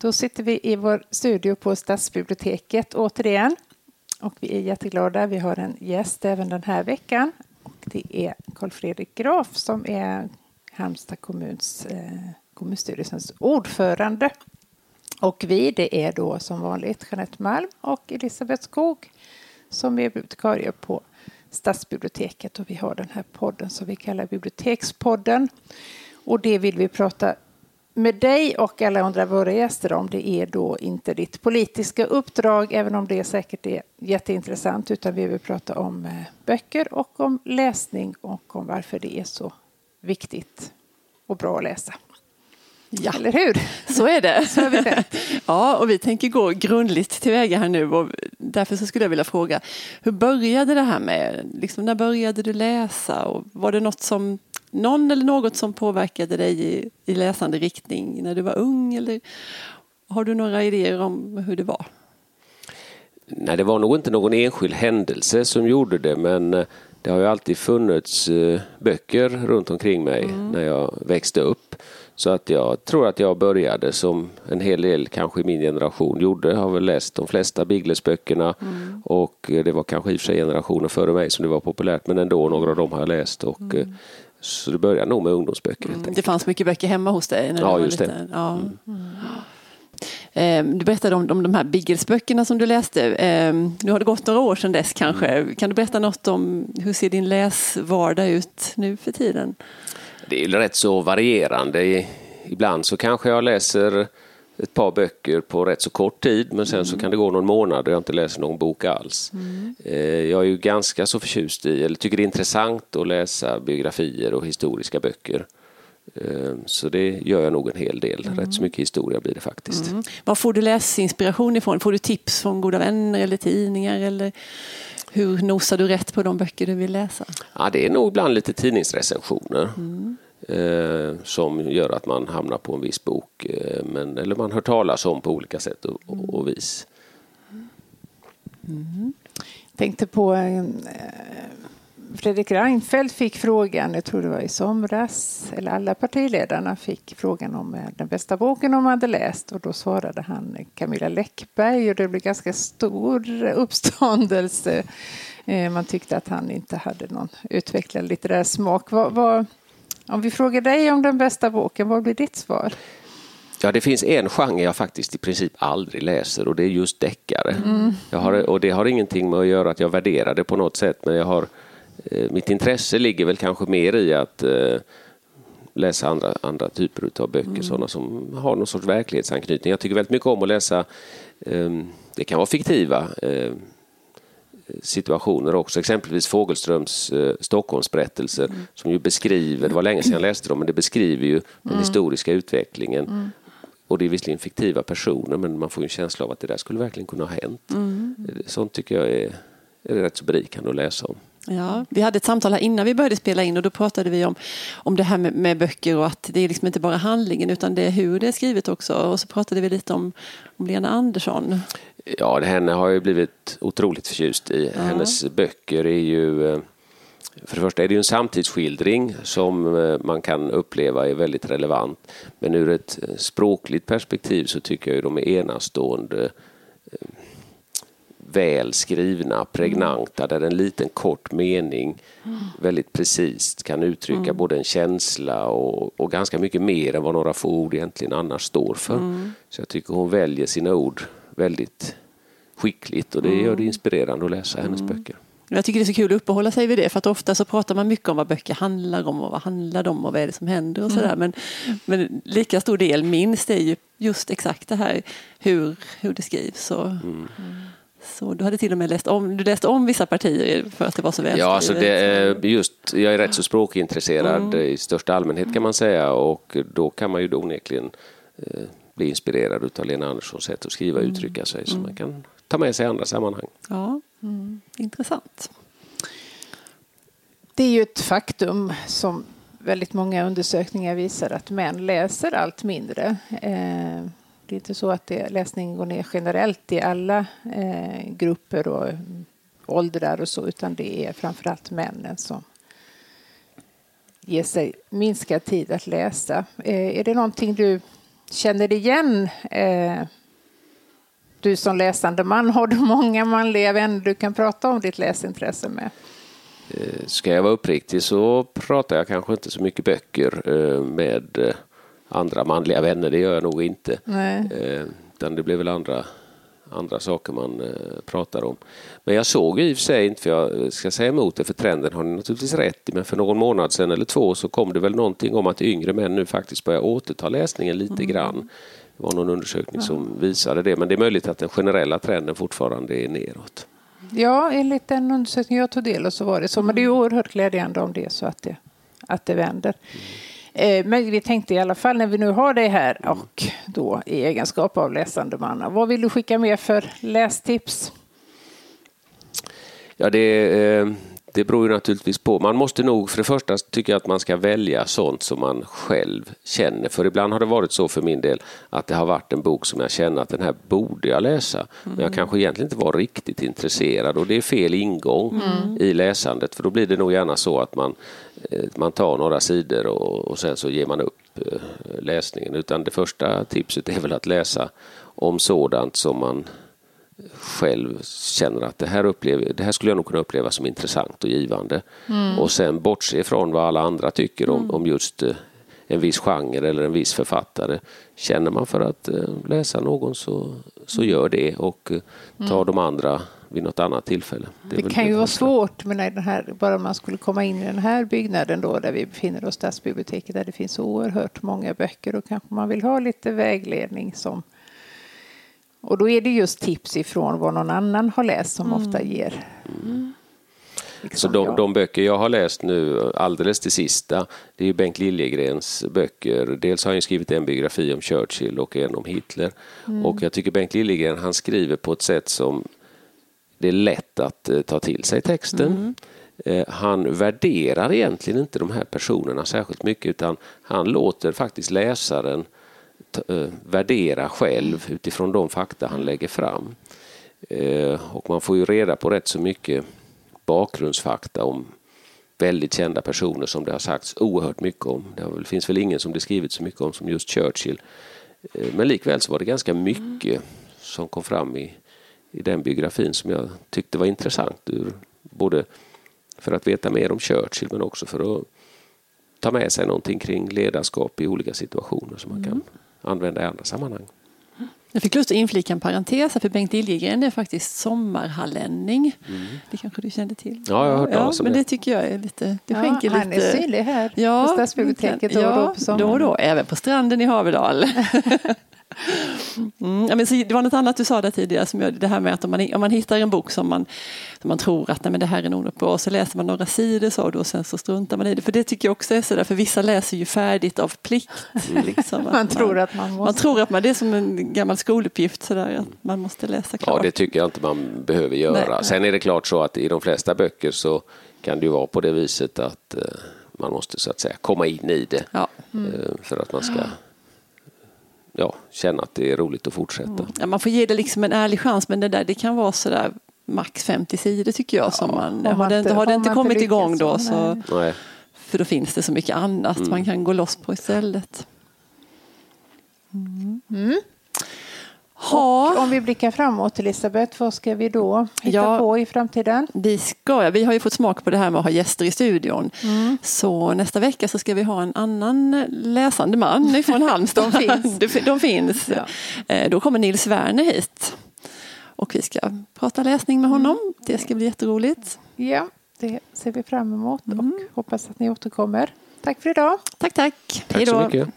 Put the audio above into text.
Då sitter vi i vår studio på Stadsbiblioteket återigen. Och vi är jätteglada. Vi har en gäst även den här veckan. Och det är Carl Fredrik Graf som är Halmstad kommuns, eh, kommunstyrelsens ordförande. Och vi, det är då som vanligt Jeanette Malm och Elisabeth Skog som är bibliotekarier på Stadsbiblioteket. Och vi har den här podden som vi kallar Bibliotekspodden. Och det vill vi prata med dig och alla andra våra gäster om det är då inte ditt politiska uppdrag, även om det säkert är jätteintressant, utan vi vill prata om eh, böcker och om läsning och om varför det är så viktigt och bra att läsa. Ja, Eller hur? så är det. Så vi tänkt. ja, och vi tänker gå grundligt tillväga här nu och därför så skulle jag vilja fråga, hur började det här med, liksom, när började du läsa och var det något som, någon eller något som påverkade dig i, i läsande riktning när du var ung eller har du några idéer om hur det var? Nej, det var nog inte någon enskild händelse som gjorde det men eh, det har ju alltid funnits eh, böcker runt omkring mig mm. när jag växte upp. Så att jag tror att jag började som en hel del kanske i min generation gjorde. Jag har väl läst de flesta Biggles-böckerna mm. och det var kanske i och för sig generationer före mig som det var populärt men ändå några av dem har jag läst. Och, mm. Så det började nog med ungdomsböcker. Mm. Det fanns mycket böcker hemma hos dig? När ja, just liten. det. Ja. Mm. Mm. Ehm, du berättade om, om de här Biggles-böckerna som du läste. Ehm, nu har det gått några år sedan dess kanske. Mm. Kan du berätta något om hur ser din läsvardag ut nu för tiden? Det är rätt så varierande. Ibland så kanske jag läser ett par böcker på rätt så kort tid men sen mm. så kan det gå någon månad och jag inte läser någon bok alls. Mm. Eh, jag är ju ganska så förtjust i, eller tycker det är intressant att läsa biografier och historiska böcker. Eh, så det gör jag nog en hel del. Mm. Rätt så mycket historia blir det faktiskt. Mm. Var får du läsinspiration ifrån? Får du tips från goda vänner eller tidningar? Eller hur nosar du rätt på de böcker du vill läsa? Ja, det är nog ibland lite tidningsrecensioner. Mm. Eh, som gör att man hamnar på en viss bok. Eh, men, eller man hör talas om på olika sätt och, och, och vis. Mm. Tänkte på eh, Fredrik Reinfeldt fick frågan, jag tror det var i somras, eller alla partiledarna fick frågan om eh, den bästa boken de hade läst och då svarade han eh, Camilla Läckberg och det blev ganska stor uppståndelse. Eh, man tyckte att han inte hade någon utvecklad litterär smak. Vad, vad, om vi frågar dig om den bästa boken, vad blir ditt svar? Ja, det finns en genre jag faktiskt i princip aldrig läser och det är just deckare. Mm. Har, och det har ingenting med att göra att jag värderar det på något sätt men jag har Eh, mitt intresse ligger väl kanske mer i att eh, läsa andra, andra typer av böcker, mm. sådana som har någon sorts verklighetsanknytning. Jag tycker väldigt mycket om att läsa, ehm, det kan vara fiktiva eh, situationer också, exempelvis Fågelströms Stockholmsberättelser mm. som ju beskriver, det var länge sedan jag läste dem, men det beskriver ju den mm. historiska utvecklingen. Mm. Och det är visserligen fiktiva personer men man får en känsla av att det där skulle verkligen kunna ha hänt. Mm. Sånt tycker jag är, är rätt så berikande att läsa om. Ja, vi hade ett samtal här innan vi började spela in och då pratade vi om, om det här med, med böcker och att det är liksom inte bara handlingen utan det är hur det är skrivet också. Och så pratade vi lite om, om Lena Andersson. Ja, henne har jag blivit otroligt förtjust i. Ja. Hennes böcker är ju eh, för det första är det ju en samtidsskildring som eh, man kan uppleva är väldigt relevant. Men ur ett eh, språkligt perspektiv så tycker jag ju de är enastående väl skrivna, pregnanta, där en liten kort mening väldigt precis kan uttrycka mm. både en känsla och, och, ganska mycket mer än vad några få ord egentligen annars står för. Mm. Så jag tycker hon väljer sina ord väldigt skickligt och det gör det mm. inspirerande att läsa hennes mm. böcker. Jag tycker det är så kul att uppehålla sig vid det för att ofta så pratar man mycket om vad böcker handlar om och vad handlar de om och vad är det som händer och sådär. Mm. Men, men lika stor del minst är ju just exakt det här hur, hur det skrivs. Och, mm. Så du hade till och med läst om, du läste om vissa partier för att det var så välskrivet? Ja, alltså det är just, jag är rätt så språkintresserad mm. i största allmänhet kan man säga och då kan man ju onekligen eh, bli inspirerad av Lena Anderssons sätt att skriva och mm. uttrycka sig som man kan ta med sig i andra sammanhang. Ja, mm. Intressant. Det är ju ett faktum som väldigt många undersökningar visar att män läser allt mindre. Eh, det är inte så att det, läsningen går ner generellt i alla eh, grupper och åldrar och så, utan det är framförallt männen som ger sig minskad tid att läsa. Eh, är det någonting du känner igen eh, du som läsande man? Har du många manliga vänner du kan prata om ditt läsintresse med? Eh, ska jag vara uppriktig så pratar jag kanske inte så mycket böcker eh, med eh, andra manliga vänner. Det gör jag nog inte. Nej. Utan det blir väl andra, andra saker man pratar om. Men jag såg i och för sig inte, för jag ska säga emot det, för trenden har ni naturligtvis rätt i, men för någon månad sedan eller två så kom det väl någonting om att yngre män nu faktiskt börjar återta läsningen lite mm. grann. Det var någon undersökning som visade det, men det är möjligt att den generella trenden fortfarande är neråt. Ja, enligt den undersökning jag tog del av så var det så. Men det är oerhört glädjande om det är så att det, att det vänder. Mm. Men vi tänkte i alla fall när vi nu har dig här mm. och då i egenskap av läsande man. Vad vill du skicka med för lästips? Ja, det, eh, det beror ju naturligtvis på. Man måste nog, för det första tycker jag att man ska välja sånt som man själv känner. För ibland har det varit så för min del att det har varit en bok som jag känner att den här borde jag läsa. Mm. Men jag mm. kanske egentligen inte var riktigt intresserad och det är fel ingång mm. i läsandet. För då blir det nog gärna så att man, eh, man tar några sidor och, och sen så ger man upp eh, läsningen. Utan det första tipset är väl att läsa om sådant som man själv känner att det här, upplever, det här skulle jag nog kunna uppleva som intressant och givande. Mm. Och sen bortse från vad alla andra tycker om, mm. om just eh, en viss genre eller en viss författare. Känner man för att eh, läsa någon så, så gör det och eh, ta mm. de andra vid något annat tillfälle. Det, det kan ju vara svårt, men den här, bara man skulle komma in i den här byggnaden då där vi befinner oss, Stadsbiblioteket, där det finns oerhört många böcker och kanske man vill ha lite vägledning som och då är det just tips ifrån vad någon annan har läst som mm. ofta ger. Mm. Liksom så de, de, böcker jag har läst nu alldeles till sista, det är Bengt Liljegrens böcker. Dels har han skrivit en biografi om Churchill och en om Hitler. Mm. Och jag tycker Bengt Liljegren han skriver på ett sätt som det är lätt att uh, ta till sig texten. Uh, han värderar egentligen inte de här personerna särskilt mycket utan han låter faktiskt läsaren Eh, Eh, värdera själv utifrån de fakta han lägger fram. Eh, och man får ju reda på rätt så mycket bakgrundsfakta om väldigt kända personer som det har sagts oerhört mycket om. Det finns väl ingen som det skrivits så mycket om som just Churchill. Eh, men likväl så var det ganska mycket som kom fram i, i den biografin som jag tyckte var intressant. Ur, både för att veta mer om Churchill men också för att ta med sig någonting kring ledarskap i olika situationer som man kan mm använda i andra sammanhang. Jag fick lust att inflika en parentes för Bengt Liljegren är faktiskt sommarhallänning. Mm. Det kanske du kände till? Ja, jag har hört talas om det. Men det tycker jag är lite, det ja, skänker han lite... är synlig här ja, på Stadsbiblioteket då och då på sommaren. Då och då, även på stranden i Haverdal. Mm, ja, men så, det var något annat du sa där tidigare, som jag, det här med att om man, om man hittar en bok som man, som man tror att nej, men det här är nog något bra, så läser man några sidor så, och sen så struntar man i det. För det tycker jag också är sådär, för vissa läser ju färdigt av plikt. Mm. Liksom, man, man, tror att man måste. Man tror att man, det är som en gammal skoluppgift, sådär, att man måste läsa klart. Ja, det tycker jag inte man behöver göra. Nej. Sen är det klart så att i de flesta böcker så kan det ju vara på det viset att eh, man måste så att säga komma in i det ja. mm. för att man ska ja, känna att det är roligt att fortsätta. Mm. Ja, man får ge det liksom en ärlig chans men det där det kan vara sådär max 50 sidor tycker jag. Ja, som man, har, man det, har det inte kommit igång då så, nej. för då finns det så mycket annat mm. man kan gå loss på istället. Mm. Ha. Och om vi blickar framåt Elisabeth, vad ska vi då hitta ja, på i framtiden? Vi, ska, vi har ju fått smak på det här med att ha gäster i studion. Mm. Så nästa vecka så ska vi ha en annan läsande man från Halmstad. de finns. de, de finns. Ja. Eh, då kommer Nils Werner hit. Och vi ska prata läsning med honom. Mm. Det ska bli jätteroligt. Ja, det ser vi fram emot och mm. hoppas att ni återkommer. Tack för idag. Tack, tack. Tack så mycket.